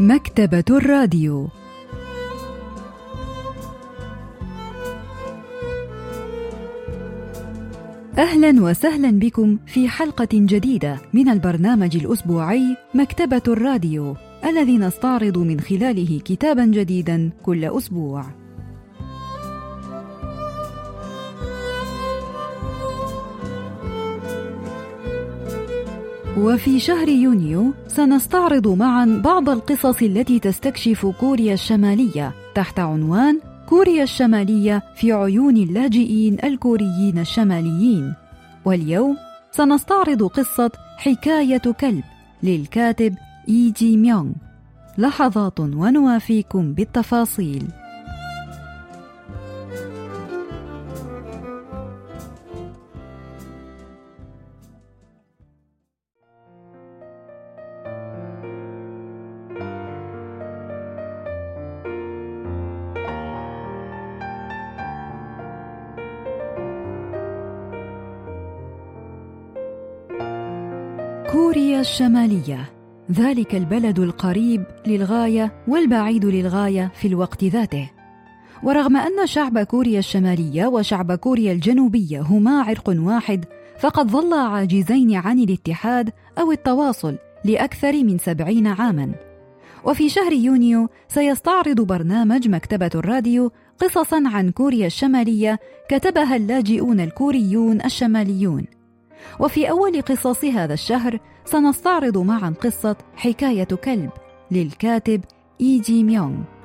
مكتبة الراديو أهلا وسهلا بكم في حلقة جديدة من البرنامج الأسبوعي مكتبة الراديو الذي نستعرض من خلاله كتابا جديدا كل أسبوع. وفي شهر يونيو سنستعرض معا بعض القصص التي تستكشف كوريا الشمالية تحت عنوان كوريا الشمالية في عيون اللاجئين الكوريين الشماليين. واليوم سنستعرض قصة حكاية كلب للكاتب إي جي ميونغ. لحظات ونوافيكم بالتفاصيل. كوريا الشمالية. ذلك البلد القريب للغاية والبعيد للغاية في الوقت ذاته. ورغم أن شعب كوريا الشمالية وشعب كوريا الجنوبية هما عرق واحد فقد ظلا عاجزين عن الاتحاد أو التواصل لأكثر من سبعين عاماً. وفي شهر يونيو سيستعرض برنامج مكتبة الراديو قصصا عن كوريا الشمالية كتبها اللاجئون الكوريون الشماليون. وفي أول قصص هذا الشهر سنستعرض معا قصة حكاية كلب للكاتب إي جي ميونغ.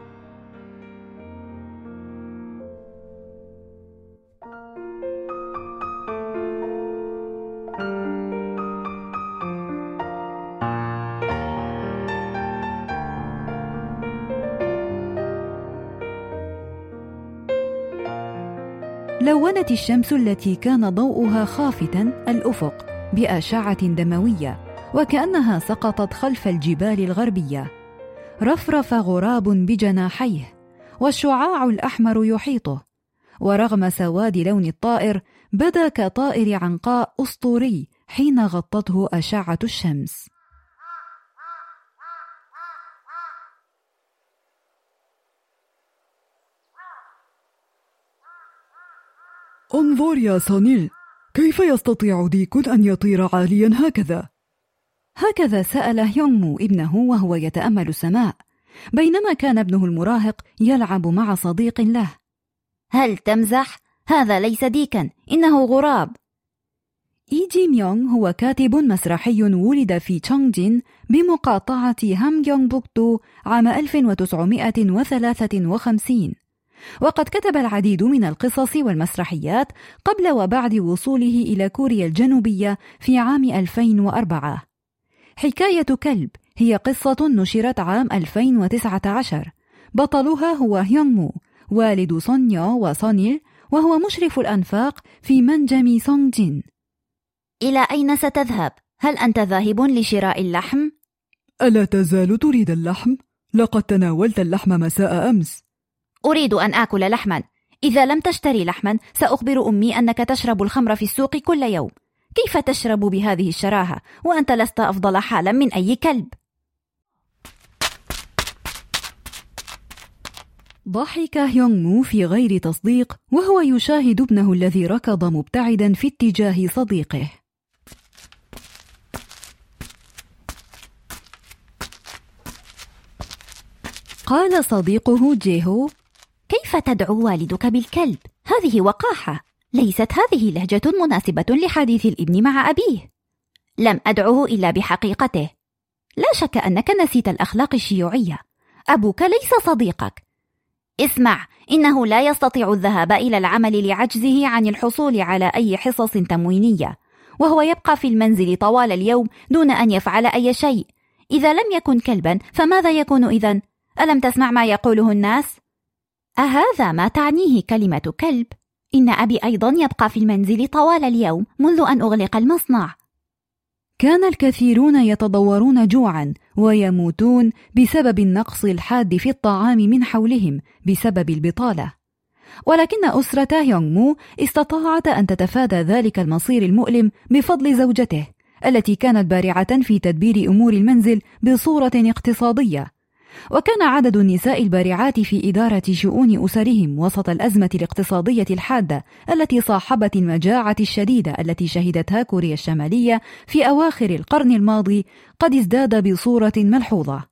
لونت الشمس التي كان ضوءها خافتا الأفق بأشعة دموية وكأنها سقطت خلف الجبال الغربية. رفرف غراب بجناحيه والشعاع الأحمر يحيطه. ورغم سواد لون الطائر بدا كطائر عنقاء أسطوري حين غطته أشعة الشمس. انظر يا صنيل كيف يستطيع ديك أن يطير عاليا هكذا؟ هكذا سأل هيونغمو ابنه وهو يتأمل السماء بينما كان ابنه المراهق يلعب مع صديق له هل تمزح؟ هذا ليس ديكا إنه غراب إي جي ميونغ هو كاتب مسرحي ولد في تشونجين بمقاطعة هامجيونغ بوكتو عام 1953 وقد كتب العديد من القصص والمسرحيات قبل وبعد وصوله إلى كوريا الجنوبية في عام 2004 حكاية كلب هي قصة نشرت عام 2019 بطلها هو هيونغمو والد سونيو وسونيل وهو مشرف الأنفاق في منجم سونجين إلى أين ستذهب؟ هل أنت ذاهب لشراء اللحم؟ ألا تزال تريد اللحم؟ لقد تناولت اللحم مساء أمس أريد أن آكل لحما. إذا لم تشتري لحما سأخبر أمي أنك تشرب الخمر في السوق كل يوم. كيف تشرب بهذه الشراهة؟ وأنت لست أفضل حالا من أي كلب. ضحك هيونغ في غير تصديق وهو يشاهد ابنه الذي ركض مبتعدا في اتجاه صديقه. قال صديقه جيهو كيف تدعو والدك بالكلب؟ هذه وقاحة. ليست هذه لهجة مناسبة لحديث الابن مع أبيه. لم أدعه إلا بحقيقته. لا شك أنك نسيت الأخلاق الشيوعية. أبوك ليس صديقك. اسمع إنه لا يستطيع الذهاب إلى العمل لعجزه عن الحصول على أي حصص تموينية. وهو يبقى في المنزل طوال اليوم دون أن يفعل أي شيء. إذا لم يكن كلبا فماذا يكون إذا؟ ألم تسمع ما يقوله الناس؟ أهذا ما تعنيه كلمة كلب؟ إن أبي أيضا يبقى في المنزل طوال اليوم منذ أن أغلق المصنع. كان الكثيرون يتضورون جوعا ويموتون بسبب النقص الحاد في الطعام من حولهم بسبب البطالة. ولكن أسرة يونغمو استطاعت أن تتفادى ذلك المصير المؤلم بفضل زوجته التي كانت بارعة في تدبير أمور المنزل بصورة اقتصادية وكان عدد النساء البارعات في إدارة شؤون أسرهم وسط الأزمة الاقتصادية الحادة التي صاحبت المجاعة الشديدة التي شهدتها كوريا الشمالية في أواخر القرن الماضي قد ازداد بصورة ملحوظة.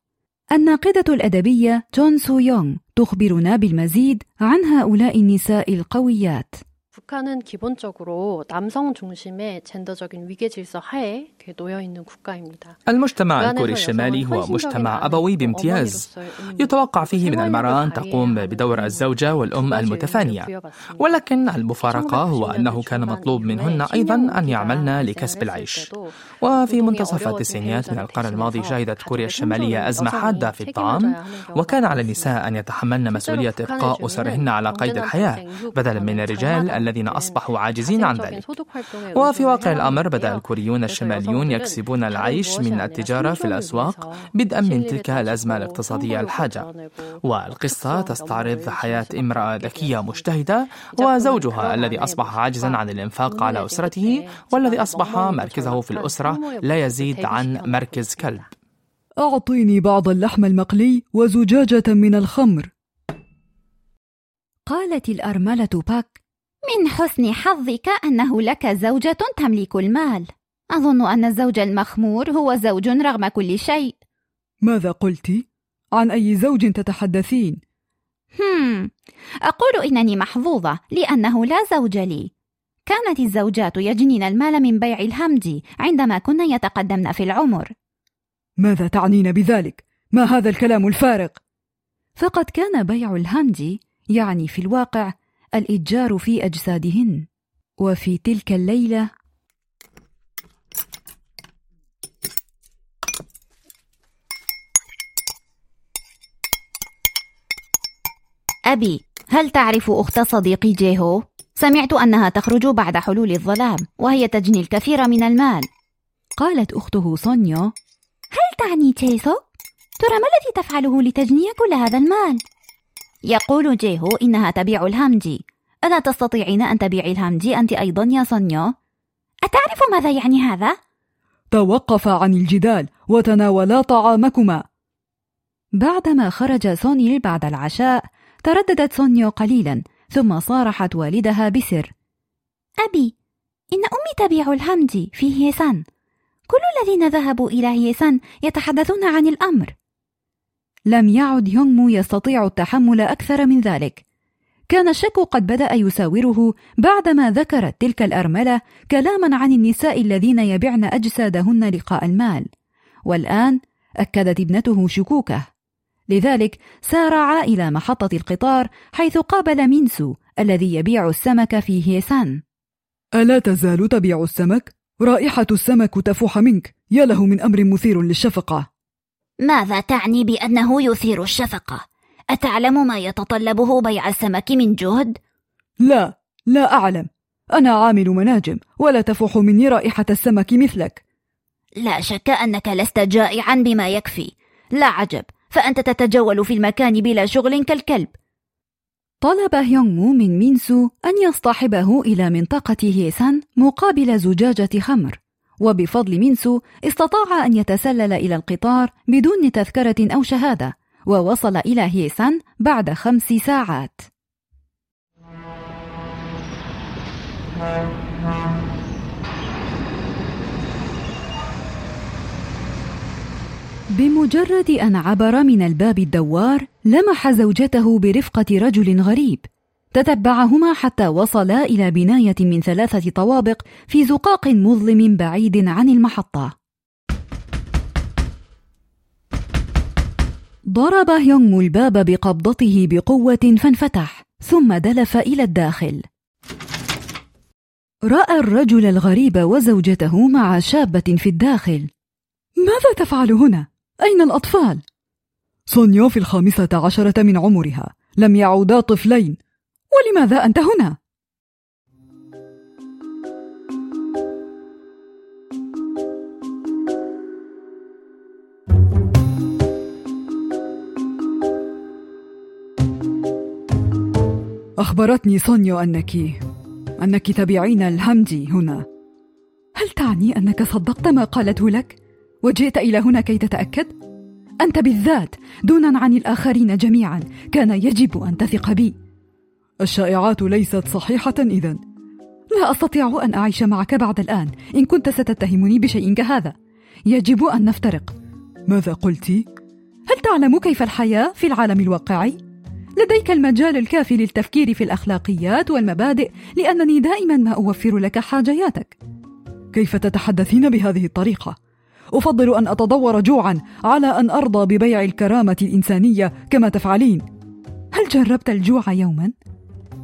الناقدة الأدبية جون سو يونغ تخبرنا بالمزيد عن هؤلاء النساء القويات. 북한은 기본적으로 남성 중심의 젠더적인 위계 질서 하에 놓여 있는 국가입니다. المجتمع الكوري الشمالي هو مجتمع أبوي بامتياز يتوقع فيه من المرأة أن تقوم بدور الزوجة والأم المتفانية ولكن المفارقة هو أنه كان مطلوب منهن أيضا أن يعملن لكسب العيش وفي منتصف التسعينيات من القرن الماضي شهدت كوريا الشمالية أزمة حادة في الطعام وكان على النساء أن يتحملن مسؤولية إبقاء أسرهن على قيد الحياة بدلا من الرجال الذين أصبحوا عاجزين عن ذلك. وفي واقع الأمر بدأ الكوريون الشماليون يكسبون العيش من التجارة في الأسواق بدءا من تلك الأزمة الاقتصادية الحاجة. والقصة تستعرض حياة امرأة ذكية مجتهدة وزوجها الذي أصبح عاجزا عن الإنفاق على أسرته والذي أصبح مركزه في الأسرة لا يزيد عن مركز كلب. أعطيني بعض اللحم المقلي وزجاجة من الخمر. قالت الأرملة باك من حسن حظك أنه لك زوجة تملك المال أظن أن الزوج المخمور هو زوج رغم كل شيء ماذا قلت؟ عن أي زوج تتحدثين؟ هم أقول إنني محظوظة لأنه لا زوج لي كانت الزوجات يجنين المال من بيع الهمج عندما كن يتقدمن في العمر ماذا تعنين بذلك؟ ما هذا الكلام الفارغ؟ فقد كان بيع الهمج يعني في الواقع الإتجار في أجسادهن وفي تلك الليلة أبي هل تعرف أخت صديقي جيهو؟ سمعت أنها تخرج بعد حلول الظلام وهي تجني الكثير من المال قالت أخته سونيا هل تعني تيسو؟ ترى ما الذي تفعله لتجني كل هذا المال؟ يقول جيهو إنها تبيع الهامجي. ألا تستطيعين أن تبيعي الهامجي أنت أيضا يا سونيا؟ أتعرف ماذا يعني هذا؟ توقفا عن الجدال وتناولا طعامكما. بعدما خرج سونيل بعد العشاء ترددت سونيا قليلا ثم صارحت والدها بسر. أبي إن أمي تبيع الهمج في هيسان. كل الذين ذهبوا إلى هيسان يتحدثون عن الأمر. لم يعد يونغمو يستطيع التحمل أكثر من ذلك. كان الشك قد بدأ يساوره بعدما ذكرت تلك الأرملة كلاما عن النساء الذين يبعن أجسادهن لقاء المال. والآن أكدت ابنته شكوكه. لذلك سارعا إلى محطة القطار حيث قابل مينسو الذي يبيع السمك في هيسان. ألا تزال تبيع السمك؟ رائحة السمك تفوح منك. يا له من أمر مثير للشفقة. ماذا تعني بأنه يثير الشفقة؟ أتعلم ما يتطلبه بيع السمك من جهد؟ لا لا أعلم. أنا عامل مناجم ولا تفوح مني رائحة السمك مثلك. لا شك أنك لست جائعا بما يكفي. لا عجب فأنت تتجول في المكان بلا شغل كالكلب. طلب هيونغمو من مينسو أن يصطحبه إلى منطقة هيسان مقابل زجاجة خمر. وبفضل مينسو استطاع أن يتسلل إلى القطار بدون تذكرة أو شهادة ووصل إلى هيسان بعد خمس ساعات. بمجرد أن عبر من الباب الدوار لمح زوجته برفقة رجل غريب. تتبعهما حتى وصلا إلى بناية من ثلاثة طوابق في زقاق مظلم بعيد عن المحطة. ضرب هيونغمو الباب بقبضته بقوة فانفتح ثم دلف إلى الداخل. رأى الرجل الغريب وزوجته مع شابة في الداخل. ماذا تفعل هنا؟ أين الأطفال؟ سونيا في الخامسة عشرة من عمرها. لم يعودا طفلين. ولماذا أنت هنا؟ أخبرتني سونيا أنك أنك تبيعين الهمجي هنا هل تعني أنك صدقت ما قالته لك؟ وجئت إلى هنا كي تتأكد؟ أنت بالذات دونا عن الآخرين جميعا كان يجب أن تثق بي الشائعات ليست صحيحة إذا لا أستطيع أن أعيش معك بعد الآن إن كنت ستتهمني بشيء كهذا يجب أن نفترق ماذا قلت؟ هل تعلم كيف الحياة في العالم الواقعي؟ لديك المجال الكافي للتفكير في الأخلاقيات والمبادئ لأنني دائما ما أوفر لك حاجياتك كيف تتحدثين بهذه الطريقة؟ أفضل أن أتضور جوعا على أن أرضى ببيع الكرامة الإنسانية كما تفعلين هل جربت الجوع يوما؟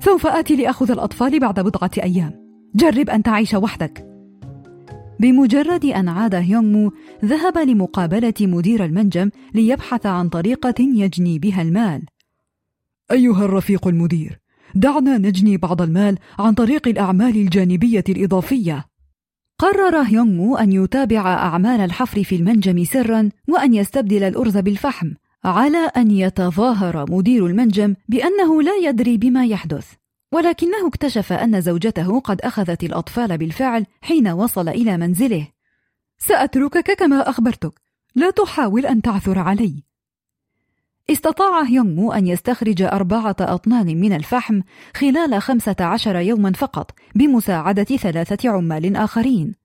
سوف آتي لأخذ الأطفال بعد بضعة أيام. جرب أن تعيش وحدك. بمجرد أن عاد هيونغمو ذهب لمقابلة مدير المنجم ليبحث عن طريقة يجني بها المال. أيها الرفيق المدير دعنا نجني بعض المال عن طريق الأعمال الجانبية الإضافية. قرر هيونغمو أن يتابع أعمال الحفر في المنجم سرا وأن يستبدل الأرز بالفحم. على أن يتظاهر مدير المنجم بأنه لا يدري بما يحدث ولكنه اكتشف أن زوجته قد أخذت الأطفال بالفعل حين وصل إلى منزله. سأتركك كما أخبرتك. لا تحاول أن تعثر علي. استطاع هيونغمو أن يستخرج أربعة أطنان من الفحم خلال خمسة عشر يوما فقط بمساعدة ثلاثة عمال آخرين.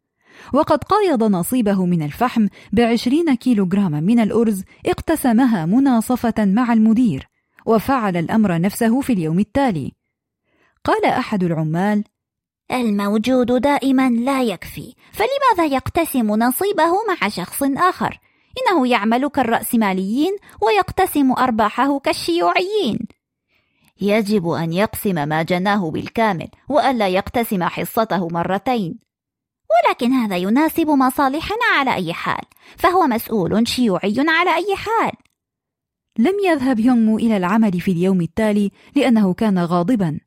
وقد قايض نصيبه من الفحم بعشرين كيلوغراما من الأرز اقتسمها مناصفة مع المدير وفعل الأمر نفسه في اليوم التالي. قال أحد العمال الموجود دائما لا يكفي فلماذا يقتسم نصيبه مع شخص آخر؟ إنه يعمل كالرأسماليين ويقتسم أرباحه كالشيوعيين. يجب أن يقسم ما جناه بالكامل وألا يقتسم حصته مرتين. ولكن هذا يناسب مصالحنا على أي حال فهو مسؤول شيوعي على أي حال. لم يذهب يونغمو إلى العمل في اليوم التالي لأنه كان غاضبا.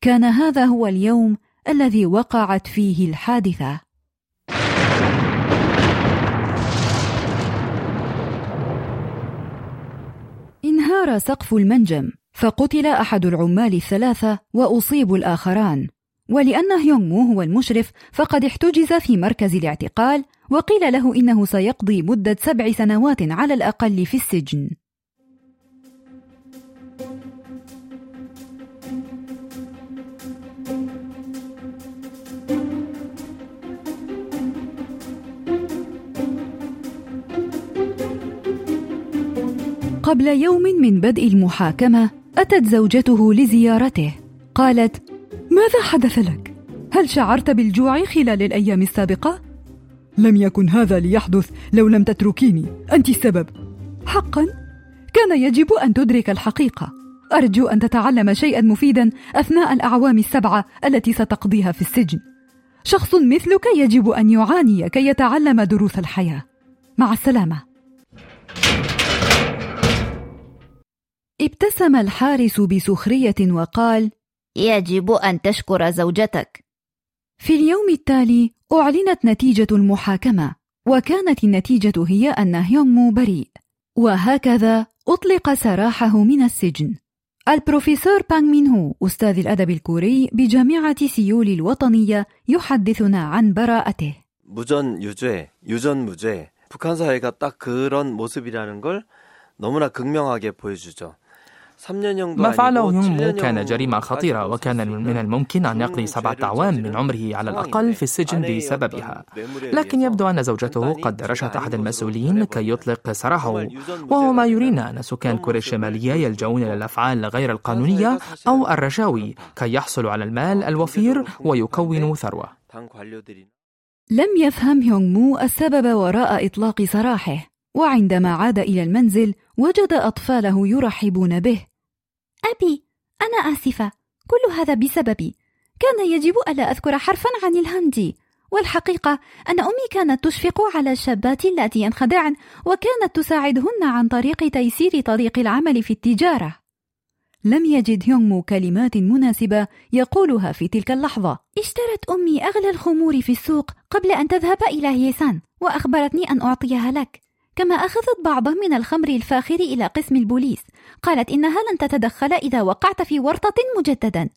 كان هذا هو اليوم الذي وقعت فيه الحادثة. انهار سقف المنجم فقتل أحد العمال الثلاثة وأصيب الآخران. ولأن هيونغمو هو المشرف فقد احتجز في مركز الاعتقال وقيل له إنه سيقضي مدة سبع سنوات على الأقل في السجن. قبل يوم من بدء المحاكمة أتت زوجته لزيارته قالت ماذا حدث لك؟ هل شعرت بالجوع خلال الأيام السابقة؟ لم يكن هذا ليحدث لو لم تتركيني. أنت السبب. حقا. كان يجب أن تدرك الحقيقة. أرجو أن تتعلم شيئا مفيدا أثناء الأعوام السبعة التي ستقضيها في السجن. شخص مثلك يجب أن يعاني كي يتعلم دروس الحياة. مع السلامة. ابتسم الحارس بسخرية وقال يجب أن تشكر زوجتك في اليوم التالي أعلنت نتيجة المحاكمة وكانت النتيجة هي أن هيونغمو بريء وهكذا أطلق سراحه من السجن البروفيسور بانغ مين هو أستاذ الأدب الكوري بجامعة سيول الوطنية يحدثنا عن براءته 무전 유죄, 유전 무죄, 북한 사회가 딱 그런 모습이라는 걸 너무나 극명하게 보여주죠. ما فعله يونغمو كان جريمة خطيرة وكان من الممكن أن يقضي سبعة أعوام من عمره على الأقل في السجن بسببها. لكن يبدو أن زوجته قد رشت أحد المسؤولين كي يطلق سراحه وهو ما يرينا أن سكان كوريا الشمالية يلجؤون إلى الأفعال غير القانونية أو الرشاوي كي يحصلوا على المال الوفير ويكونوا ثروة. لم يفهم هيونغمو السبب وراء إطلاق سراحه وعندما عاد إلى المنزل وجد أطفاله يرحبون به. أبي أنا آسفة. كل هذا بسببي. كان يجب ألا أذكر حرفا عن الهندي. والحقيقة أن أمي كانت تشفق على الشابات اللاتي ينخدعن وكانت تساعدهن عن طريق تيسير طريق العمل في التجارة. لم يجد هيونغمو كلمات مناسبة يقولها في تلك اللحظة. اشترت أمي أغلى الخمور في السوق قبل أن تذهب إلى هيسان وأخبرتني أن أعطيها لك. كما أخذت بعضا من الخمر الفاخر إلى قسم البوليس. قالت إنها لن تتدخل إذا وقعت في ورطة مجددا.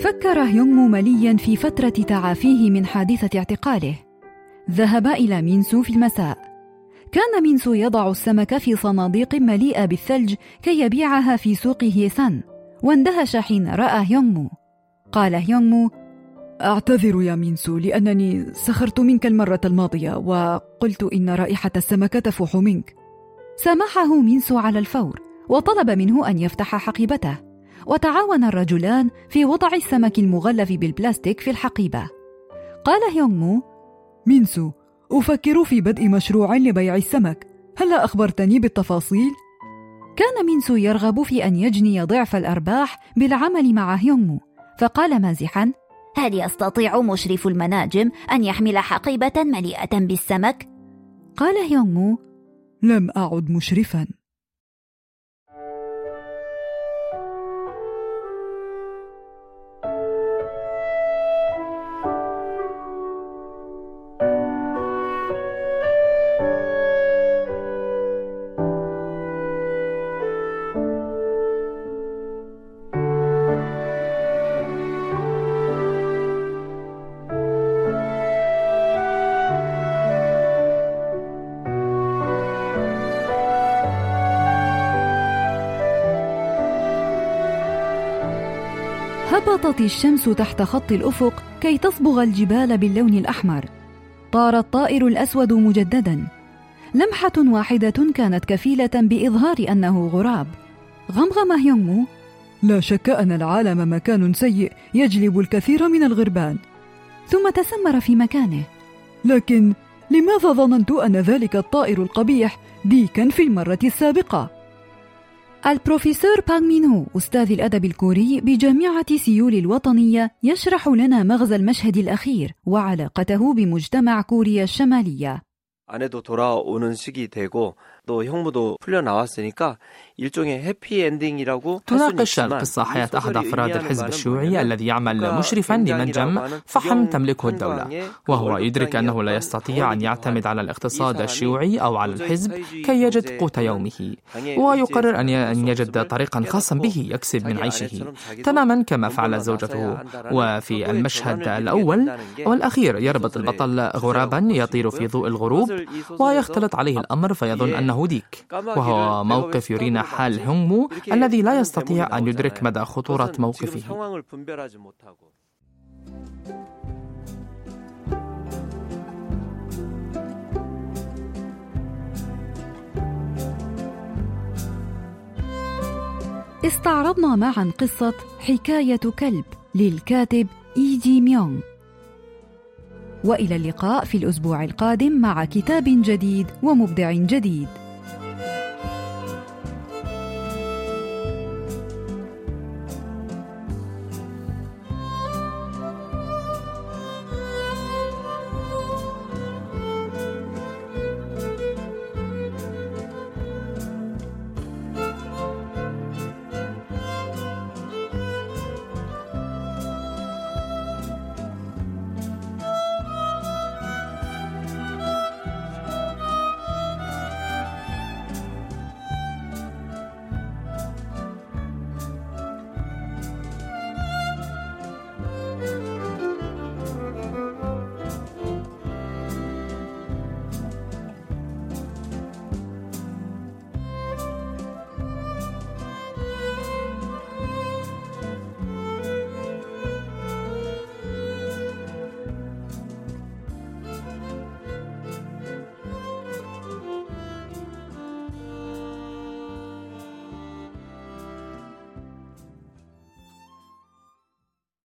تفكر هيونغمو مليا في فترة تعافيه من حادثة اعتقاله. ذهب إلى مينسو في المساء. كان مينسو يضع السمك في صناديق مليئة بالثلج كي يبيعها في سوق هيسان واندهش حين رأى هيونغمو قال هيونغمو أعتذر يا مينسو لأنني سخرت منك المرة الماضية وقلت إن رائحة السمك تفوح منك. سامحه مينسو على الفور وطلب منه أن يفتح حقيبته. وتعاون الرجلان في وضع السمك المغلف بالبلاستيك في الحقيبة قال هيونغمو مينسو أفكر في بدء مشروع لبيع السمك هلا أخبرتني بالتفاصيل؟ كان مينسو يرغب في أن يجني ضعف الأرباح بالعمل مع هيونغمو فقال مازحا هل يستطيع مشرف المناجم أن يحمل حقيبة مليئة بالسمك؟ قال هيونغمو لم أعد مشرفا هبطت الشمس تحت خط الأفق كي تصبغ الجبال باللون الأحمر. طار الطائر الأسود مجددا. لمحة واحدة كانت كفيلة بإظهار أنه غراب. غمغم هيونغمو لا شك أن العالم مكان سيء يجلب الكثير من الغربان. ثم تسمر في مكانه. لكن لماذا ظننت أن ذلك الطائر القبيح ديكا في المرة السابقة؟ البروفيسور بانغ مينو أستاذ الأدب الكوري بجامعة سيول الوطنية يشرح لنا مغزى المشهد الأخير وعلاقته بمجتمع كوريا الشمالية. 아내도 돌아오는 시기 되고 또 형부도 풀려 나왔으니까 일종의 해피 엔딩이라고 تناقش القصة حياة أحد أفراد الحزب الشيوعي الذي يعمل مشرفا لمنجم فحم تملكه الدولة وهو يدرك أنه لا يستطيع أن يعتمد على الاقتصاد الشيوعي أو على الحزب كي يجد قوت يومه ويقرر أن يجد طريقا خاصا به يكسب من عيشه تماما كما فعلت زوجته وفي المشهد الأول والأخير يربط البطل غرابا يطير في ضوء الغروب ويختلط عليه الأمر فيظن أنه ديك وهو موقف يرينا حال هونغمو الذي لا يستطيع أن يدرك مدى خطورة موقفه. استعرضنا معا قصة حكاية كلب للكاتب إيجي ميونغ. وإلى اللقاء في الأسبوع القادم مع كتاب جديد ومبدع جديد.